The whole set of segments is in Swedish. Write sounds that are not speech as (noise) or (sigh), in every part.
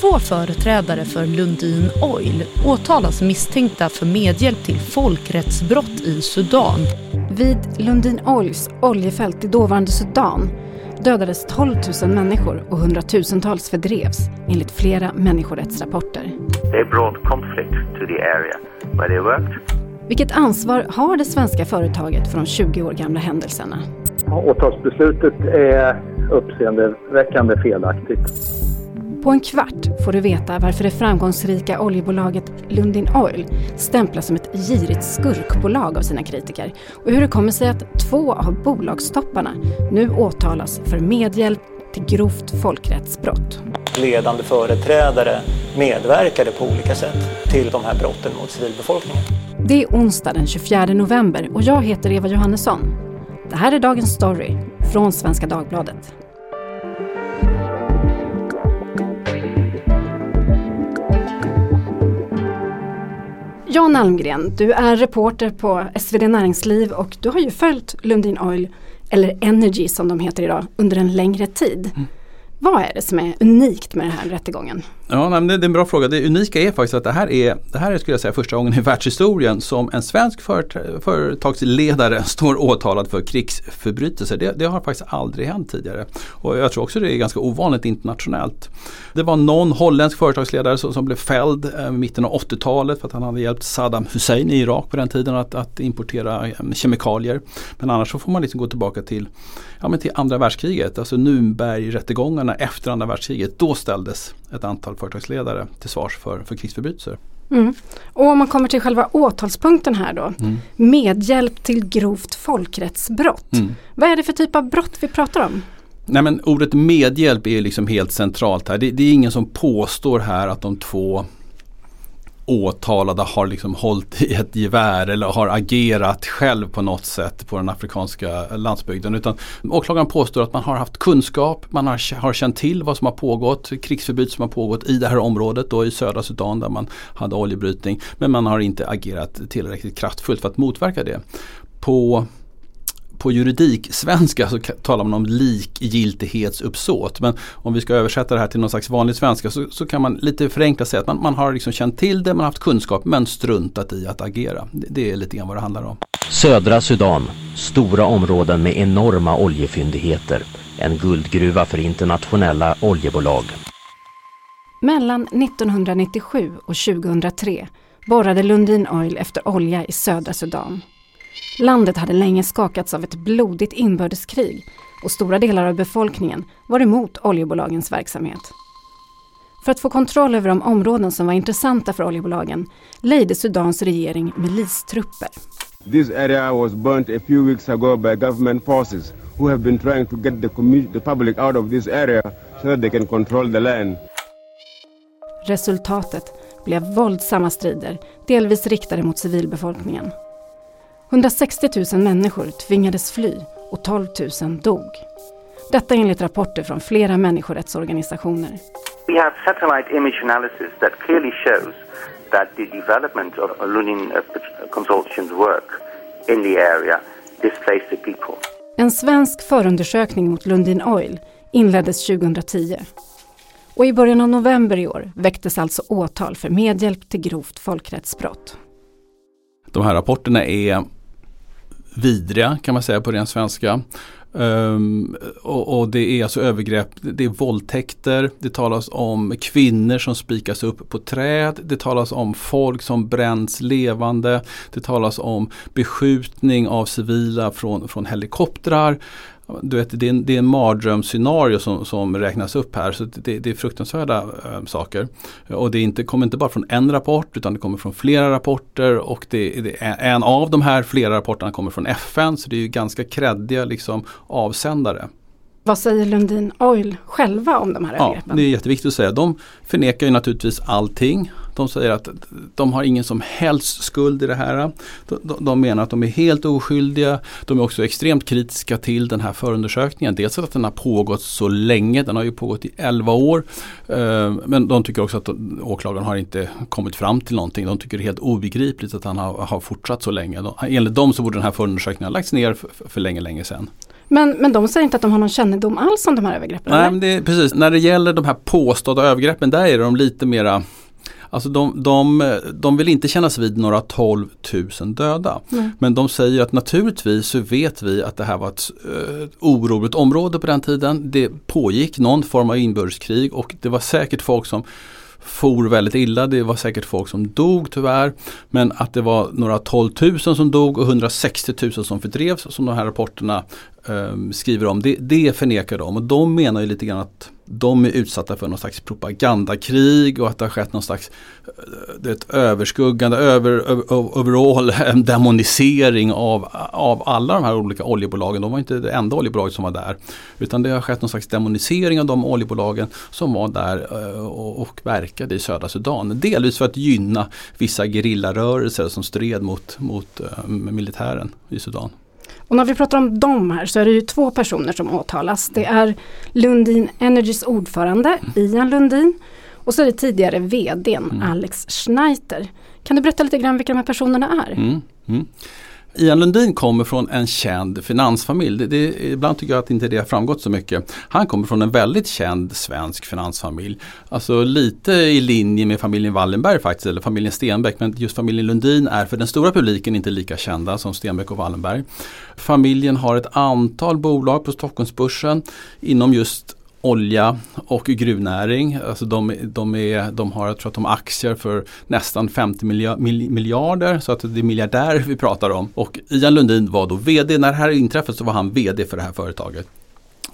Två företrädare för Lundin Oil åtalas misstänkta för medhjälp till folkrättsbrott i Sudan. Vid Lundin Oils oljefält i dåvarande Sudan dödades 12 000 människor och hundratusentals fördrevs enligt flera människorättsrapporter. They brought conflict to the area where they worked. Vilket ansvar har det svenska företaget för de 20 år gamla händelserna? Åtalsbeslutet är uppseendeväckande felaktigt. På en kvart får du veta varför det framgångsrika oljebolaget Lundin Oil stämplas som ett girigt skurkbolag av sina kritiker och hur det kommer sig att två av bolagstopparna nu åtalas för medhjälp till grovt folkrättsbrott. Ledande företrädare medverkade på olika sätt till de här brotten mot civilbefolkningen. Det är onsdag den 24 november och jag heter Eva Johannesson. Det här är dagens story från Svenska Dagbladet. Jan Almgren, du är reporter på SvD Näringsliv och du har ju följt Lundin Oil, eller Energy som de heter idag, under en längre tid. Mm. Vad är det som är unikt med den här rättegången? Ja, nej, det är en bra fråga. Det unika är faktiskt att det här är, det här är skulle jag säga, första gången i (laughs) världshistorien som en svensk företagsledare (laughs) står åtalad för krigsförbrytelser. Det, det, har faktiskt aldrig hänt tidigare. Och jag tror också det är ganska ovanligt internationellt. Det var någon holländsk företagsledare som, som blev fälld eh, i mitten av 80-talet för att han hade hjälpt Saddam Hussein i Irak på den tiden att, att importera eh, kemikalier. Men annars så får man liksom gå tillbaka till, ja, men till andra världskriget, alltså Nürnbergrättegångarna efter andra världskriget. Då ställdes ett antal företagsledare till svars för, för krigsförbrytelser. Mm. Och om man kommer till själva åtalspunkten här då. Mm. Medhjälp till grovt folkrättsbrott. Mm. Vad är det för typ av brott vi pratar om? Nej men ordet medhjälp är liksom helt centralt här. Det, det, är ingen som påstår här att de två åtalade har liksom hållit i ett gevär eller har agerat själv på något sätt på den afrikanska landsbygden. Utan åklagaren påstår att man har haft kunskap, man har, har känt till vad som har pågått, krigsförbud som har pågått i det här området då i södra Sudan där man hade oljebrytning. Men man har inte agerat tillräckligt kraftfullt för att motverka det. På på juridik-svenska så talar man om likgiltighetsuppsåt. Men om vi ska översätta det här till någon slags vanlig svenska så, så kan man lite förenklat säga att man, man, har liksom känt till det, man har haft kunskap men struntat i att agera. Det, det är lite grann vad det handlar om. Södra Sudan, stora områden med enorma oljefyndigheter. En guldgruva för internationella oljebolag. Mellan 1997 och 2003 borrade Lundin Oil efter olja i södra Sudan. Landet hade länge skakats av ett blodigt inbördeskrig och stora delar av befolkningen var emot oljebolagens verksamhet. För att få kontroll över de områden som var intressanta för oljebolagen lejde Sudans regering milistrupper. This area was burnt a few weeks ago by government forces who have been trying to get the, the public out of this area so that they can control the land. Resultatet blev våldsamma strider, delvis riktade mot civilbefolkningen. 160 000 människor tvingades fly och 12 000 dog. Detta enligt rapporter från flera människorättsorganisationer. We have satellite image analysis that clearly shows that the development of Lunin Consortium's work in the area displaced the people. En svensk förundersökning mot Lundin Oil inleddes 2010. Och i början av november i år väcktes alltså åtal för medhjälp till grovt folkrättsbrott. De här rapporterna är vidriga kan man säga på ren svenska. Um, och, och, det är alltså övergrepp, det är våldtäkter, det talas om kvinnor som spikas upp på träd, det talas om folk som bränns levande, det talas om beskjutning av civila från, från helikoptrar du vet, det, är en, det är en mardrömsscenario som, som räknas upp här. Så det, det är fruktansvärda äh, saker. Och det inte, kommer inte bara från en rapport utan det kommer från flera rapporter och det, det en av de här flera rapporterna kommer från FN. Så det är ju ganska kreddiga liksom, avsändare. Vad säger Lundin Oil själva om de här övergreppen? Ja, det är jätteviktigt att säga. De förnekar ju naturligtvis allting. De säger att de har ingen som helst skuld i det här. De, de, menar att de är helt oskyldiga. De är också extremt kritiska till den här förundersökningen. Dels att den har pågått så länge, den har ju pågått i 11 år. Eh, men de tycker också att åklagaren har inte kommit fram till någonting. De tycker det är helt obegripligt att han har, har fortsatt så länge. Enligt dem så borde den här förundersökningen ha lagts ner för, för länge, länge sedan. Men, men de säger inte att de har någon kännedom alls om de här övergreppen? Nej, men det är, precis. När det gäller de här påstådda övergreppen, där är de lite mera Alltså de, de, de vill inte kännas vid några 12 000 döda. Nej. Men de säger att naturligtvis så vet vi att det här var ett uh, oroligt område på den tiden. Det pågick någon form av inbördeskrig och det var säkert folk som for väldigt illa. Det var säkert folk som dog tyvärr. Men att det var några 12 000 som dog och 160 000 som fördrevs som de här rapporterna eh, Ehm, skriver om. Det, det förnekar de och de menar ju lite grann att de är utsatta för någon slags propagandakrig och att det har skett någon slags eh, det ett överskuggande, över, över, overall (laughs) en demonisering av, av alla de här olika oljebolagen. De var inte det enda oljebolaget som var där. Utan det har skett någon slags demonisering av de oljebolagen som var där eh, och, och verkade i södra Sudan. Delvis för att gynna vissa gerillarörelser som stred mot, mot eh, militären i Sudan. Och när vi pratar om dem här så är det ju två personer som åtalas. Det är Lundin Energys ordförande Ian Lundin och så är det tidigare VDn Mm. Alex Schneider. Kan du berätta lite grann vilka de här personerna är? Mm, mm. Ian Lundin kommer från en känd finansfamilj. Det, det, ibland tycker jag att inte det har framgått så mycket. Han kommer från en väldigt känd svensk finansfamilj. Alltså lite i linje med familjen Wallenberg faktiskt, eller familjen Stenbeck. Men just familjen Lundin är för den stora publiken inte lika kända som Stenbeck och Wallenberg. Familjen har ett antal bolag på Stockholmsbörsen inom just olja och gruvnäring. Alltså de, de, är, de har, jag tror att de har aktier för nästan 50 miljarder. Så att det är miljardärer vi pratar om. Och Ian Lundin var då VD. När det här inträffade så var han VD för det här företaget.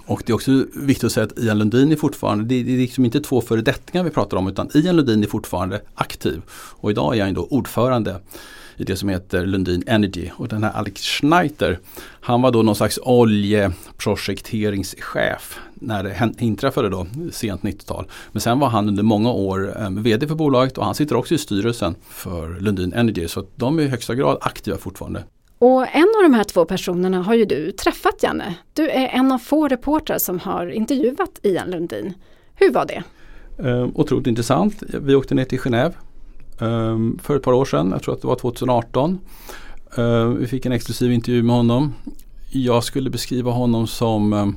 Och det är också viktigt att säga att Ian Lundin är fortfarande, det är det är liksom inte två föredettingar vi pratar om utan Ian Lundin är fortfarande aktiv. Och idag är han då ordförande i det som heter Lundin Energy. Och den här Alex Schneider, han var då någon slags oljeprojekteringschef när det inträffade då sent 90-tal. Men sen var han under många år eh, VD för bolaget och han sitter också i styrelsen för Lundin Energy. Så att de är i högsta grad aktiva fortfarande. Och en av de här två personerna har ju du träffat Janne. Du är en av få reportrar som har intervjuat Ian Lundin. Hur var det? Eh, otroligt intressant. Vi åkte ner till Genève Ehm, för ett par år sedan. Jag tror att det var 2018. Ehm, vi fick en exklusiv intervju med honom. Jag skulle beskriva honom som ehm,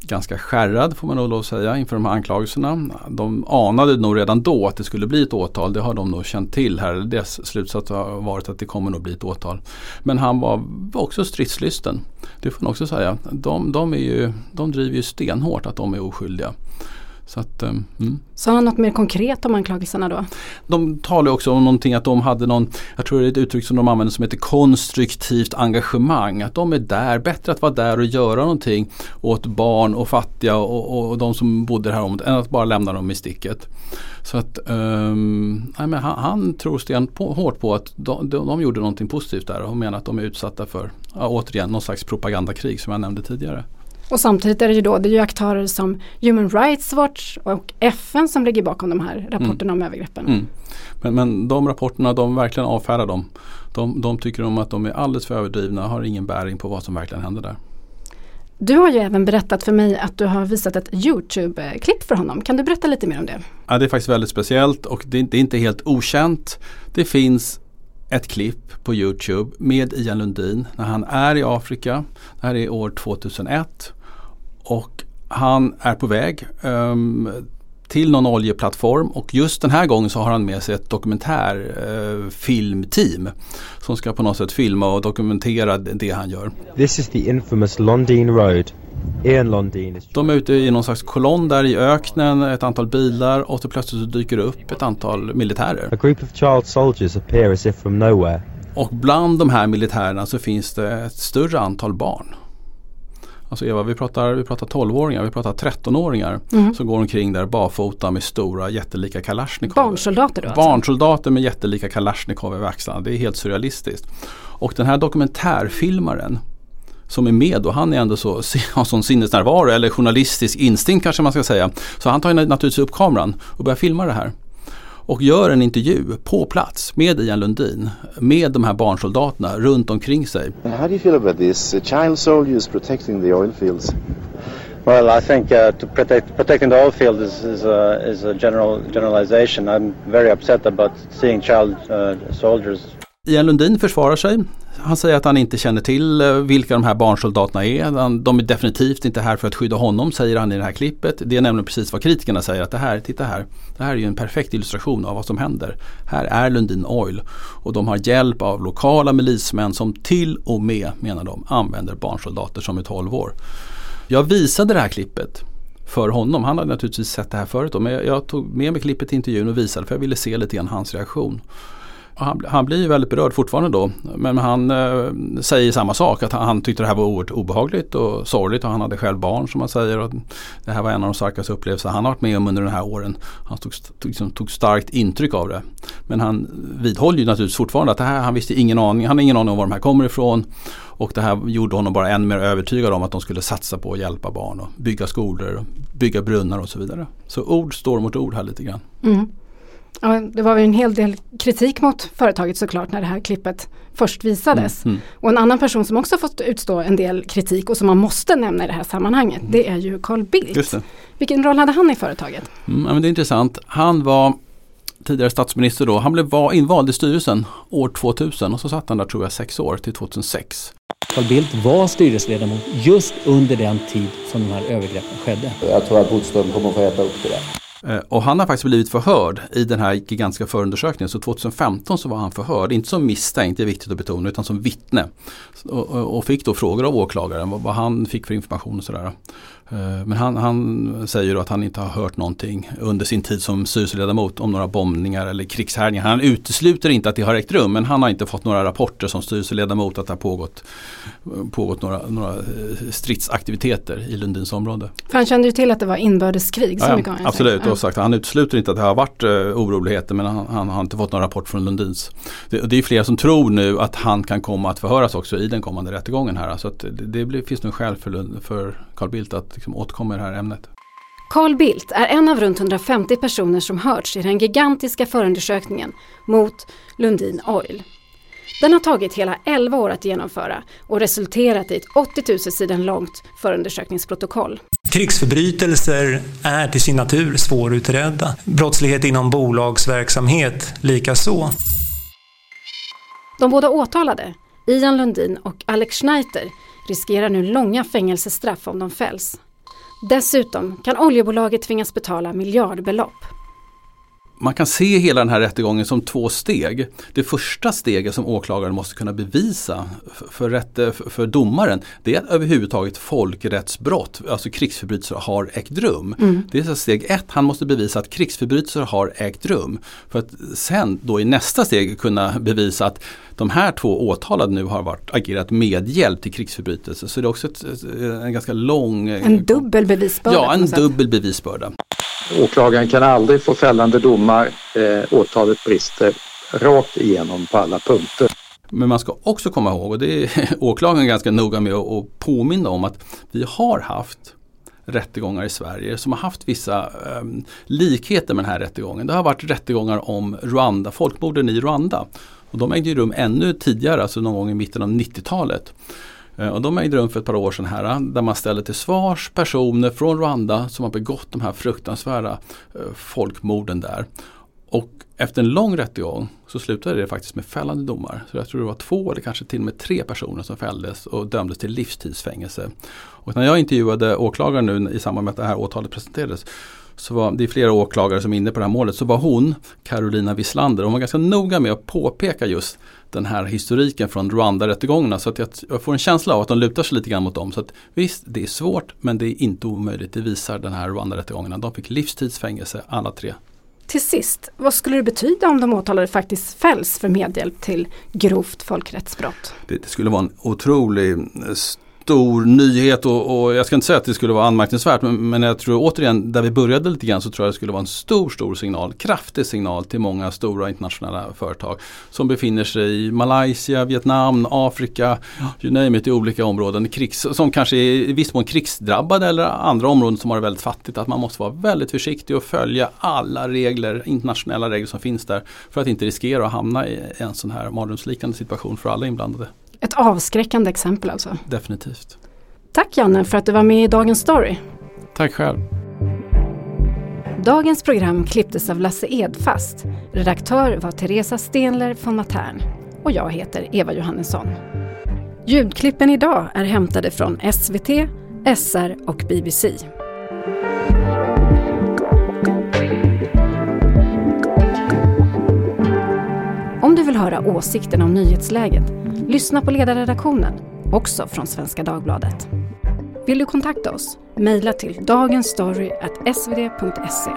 ganska skärrad får man nog lov att säga inför de här anklagelserna. De anade nog redan då att det skulle bli ett åtal. Det har de nog känt till här. Deras slutsats har varit att det kommer nog bli ett åtal. Men han var också stridslysten. Det får man också säga. De, de, är ju, de driver ju stenhårt att de är oskyldiga. Så att, eh, mm. Sa han något mer konkret om anklagelserna då? De talar också om någonting att de hade någon, jag tror det är ett uttryck som de använder som heter konstruktivt engagemang. Att de är där, bättre att vara där och göra någonting åt barn och fattiga och, och, och de som bodde här området än att bara lämna dem i sticket. Så att um, nej, men han, han tror sten på, hårt på att de, de, de gjorde någonting positivt där och menar att de är utsatta för, ja, återigen, någon slags propagandakrig som jag nämnde tidigare. Och samtidigt är det ju då, det är ju aktörer som Human Rights Watch och FN som ligger bakom de här rapporterna om övergreppen. Mm. Men, men de rapporterna, de verkligen avfärdar dem. De, de tycker om att de är alldeles för överdrivna, har ingen bäring på vad som verkligen händer där. Du har ju även berättat för mig att du har visat ett Youtube-klipp för honom. Kan du berätta lite mer om det? Ja, det är faktiskt väldigt speciellt och det är, det är inte helt okänt. Det finns ett klipp på Youtube med Ian Lundin när han är i Afrika. Det här är år 2001. Och han är på väg um, till någon oljeplattform och just den här gången så har han med sig ett dokumentärfilmteam uh, som ska på något sätt filma och dokumentera det, han gör. This is the infamous Londine Road. Ian Lundin is De är ute i någon slags kolonn där i öknen, ett antal bilar och så plötsligt så dyker det upp ett antal militärer. A group of child soldiers appear as if from nowhere. Och bland de här militärerna så finns det ett större antal barn. Alltså Eva, vi pratar, vi pratar 12-åringar, vi pratar 13-åringar Mm. som går omkring där barfota med stora jättelika kalasjnikov. Barnsoldater då alltså? Barnsoldater med jättelika kalasjnikov över axlarna. Det är helt surrealistiskt. Och den här dokumentärfilmaren som är med och han är ändå så, (laughs) har sån sinnesnärvaro eller journalistisk instinkt kanske man ska säga. Så han tar naturligtvis upp kameran och börjar filma det här. Och gör en intervju på plats med Ian Lundin med de här barnsoldaterna runt omkring sig. How do you feel about this? Uh, child soldiers protecting the oil fields. Well, I think uh, to protect protecting the oil field is is a, is a general generalization. I'm very upset about seeing child uh, soldiers. Ian Lundin försvarar sig. Han säger att han inte känner till eh, vilka de här barnsoldaterna är. De är definitivt inte här för att skydda honom säger han i det här klippet. Det är nämligen precis vad kritikerna säger att det här, titta här. Det här är ju en perfekt illustration av vad som händer. Här är Lundin Oil och de har hjälp av lokala milismän som till och med, menar de, använder barnsoldater som är 12 år. Jag visade det här klippet för honom. Han hade naturligtvis sett det här förut då, men jag tog med mig klippet till intervjun och visade för jag ville se lite grann hans reaktion han, han blir ju väldigt berörd fortfarande då. Men han eh, säger samma sak, att han, han tyckte det här var oerhört obehagligt och sorgligt och han hade själv barn som man säger. Och det här var en av de starkaste upplevelser han har varit med om under de här åren. Han tog, tog, liksom, tog starkt intryck av det. Men han vidhåller ju naturligtvis fortfarande att det här, han visste ingen aning, han har ingen aning om var de här kommer ifrån. Och det här gjorde honom bara än mer övertygad om att de skulle satsa på att hjälpa barn och bygga skolor, och bygga brunnar och så vidare. Så ord står mot ord här lite grann. Mm. Ja, det var ju en hel del kritik mot företaget såklart när det här klippet först visades. Mm, mm. Och en annan person som också fått utstå en del kritik och som man måste nämna i det här sammanhanget mm. det är ju Carl Bildt. Vilken roll hade han i företaget? Mm, ja, men det är intressant. Han var tidigare statsminister då. Han blev invald i styrelsen år 2000 och så satt han där tror jag sex år till 2006. Carl Bildt var styrelseledamot just under den tid som de här övergreppen skedde. Jag tror att Bodström kommer att få äta upp det där. Eh, och han har faktiskt blivit förhörd i den här gigantiska förundersökningen. Så 2015 så var han förhörd, inte som misstänkt, det är viktigt att betona, utan som vittne. Och, och fick då frågor av åklagaren vad, vad han fick för information och sådär. Eh, men han, han säger att han inte har hört någonting under sin tid som styrelseledamot om några bombningar eller krigshärjningar. Han utesluter inte att det har ägt rum men han har inte fått några rapporter som styrelseledamot att det har pågått, pågått några, några eh, stridsaktiviteter i Lundins område. För han kände ju till att det var inbördeskrig. Ja, ja, absolut, och sagt, han utesluter inte att det har varit uh, oroligheter men han, han, har inte fått någon rapport från Lundins. Det, det är flera som tror nu att han kan komma att förhöras också i den kommande rättegången här. Så det, det blir, finns nog skäl för, för Carl Bildt att liksom återkomma i det här ämnet. Carl Bildt är en av runt 150 personer som hörts i den gigantiska förundersökningen mot Lundin Oil. Den har tagit hela 11 år att genomföra och resulterat i ett 80 000 sidan långt förundersökningsprotokoll. Krigsförbrytelser är till sin natur svårutredda. Brottslighet inom bolagsverksamhet likaså. De båda åtalade, Ian Lundin och Alex Schneiter, riskerar nu långa fängelsestraff om de fälls. Dessutom kan oljebolaget tvingas betala miljardbelopp man kan se hela den här rättegången som två steg. Det första steget som åklagaren måste kunna bevisa för, rätt, för domaren det är att överhuvudtaget folkrättsbrott, alltså krigsförbrytelser har ägt rum. Mm. Det är steg ett, han måste bevisa att krigsförbrytelser har ägt rum. För att sen då i nästa steg kunna bevisa att de här två åtalade nu har varit, agerat medhjälp till krigsförbrytelser. Så det är också ett, en ganska lång... En dubbel bevisbörda? Ja, en dubbel bevisbörda. Åklagaren kan aldrig få fällande domar. Eh, åtalet brister rakt igenom på alla punkter. Men man ska också komma ihåg, och det är (laughs) åklagaren ganska noga med att påminna om att vi har haft rättegångar i Sverige som har haft vissa eh, likheter med den här rättegången. Det har varit rättegångar om Rwanda, folkmorden i Rwanda. Och de ägde rum ännu tidigare, alltså någon gång i mitten av 90-talet. Eh, och de ägde rum för ett par år sedan här eh, där man ställde till svars personer från Rwanda som har begått de här fruktansvärda eh, folkmorden där. Och efter en lång rättegång så slutade det faktiskt med fällande domar. Så jag tror det var två eller kanske till och med tre personer som fälldes och dömdes till livstidsfängelse. Och när jag intervjuade åklagaren nu i samband med att det här åtalet presenterades så var det är flera åklagare som är inne på det här målet, så var hon, Carolina Wislander, hon var ganska noga med att påpeka just den här historiken från Rwanda-rättegångarna. Så att jag, jag, får en känsla av att de lutar sig lite grann mot dem. Så att visst, det är svårt men det är inte omöjligt. Det visar den här Rwanda-rättegångarna. De fick livstidsfängelse alla tre. Till sist, vad skulle det betyda om de åtalade faktiskt fälls för medhjälp till grovt folkrättsbrott? Det, det skulle vara en otrolig stor nyhet och, och, jag ska inte säga att det skulle vara anmärkningsvärt men, men jag tror återigen där vi började lite grann så tror jag det skulle vara en stor stor signal, kraftig signal till många stora internationella företag som befinner sig i Malaysia, Vietnam, Afrika, you name it, i olika områden krigs, som kanske är i viss mån krigsdrabbade eller andra områden som har det väldigt fattigt. Att man måste vara väldigt försiktig och följa alla regler, internationella regler som finns där för att inte riskera att hamna i en sån här mardrömsliknande situation för alla inblandade. Ett avskräckande exempel alltså. Definitivt. Tack Janne för att du var med i Dagens Story. Tack själv. Dagens program klipptes av Lasse Edfast. Redaktör var Teresa Stenler von Matern. och jag heter Eva Johannesson. Ljudklippen idag är hämtade från SVT, SR och BBC. Om du vill höra åsikten om nyhetsläget, lyssna på ledarredaktionen, också från Svenska Dagbladet. Vill du kontakta oss? Mejla till dagensstory.svd.se.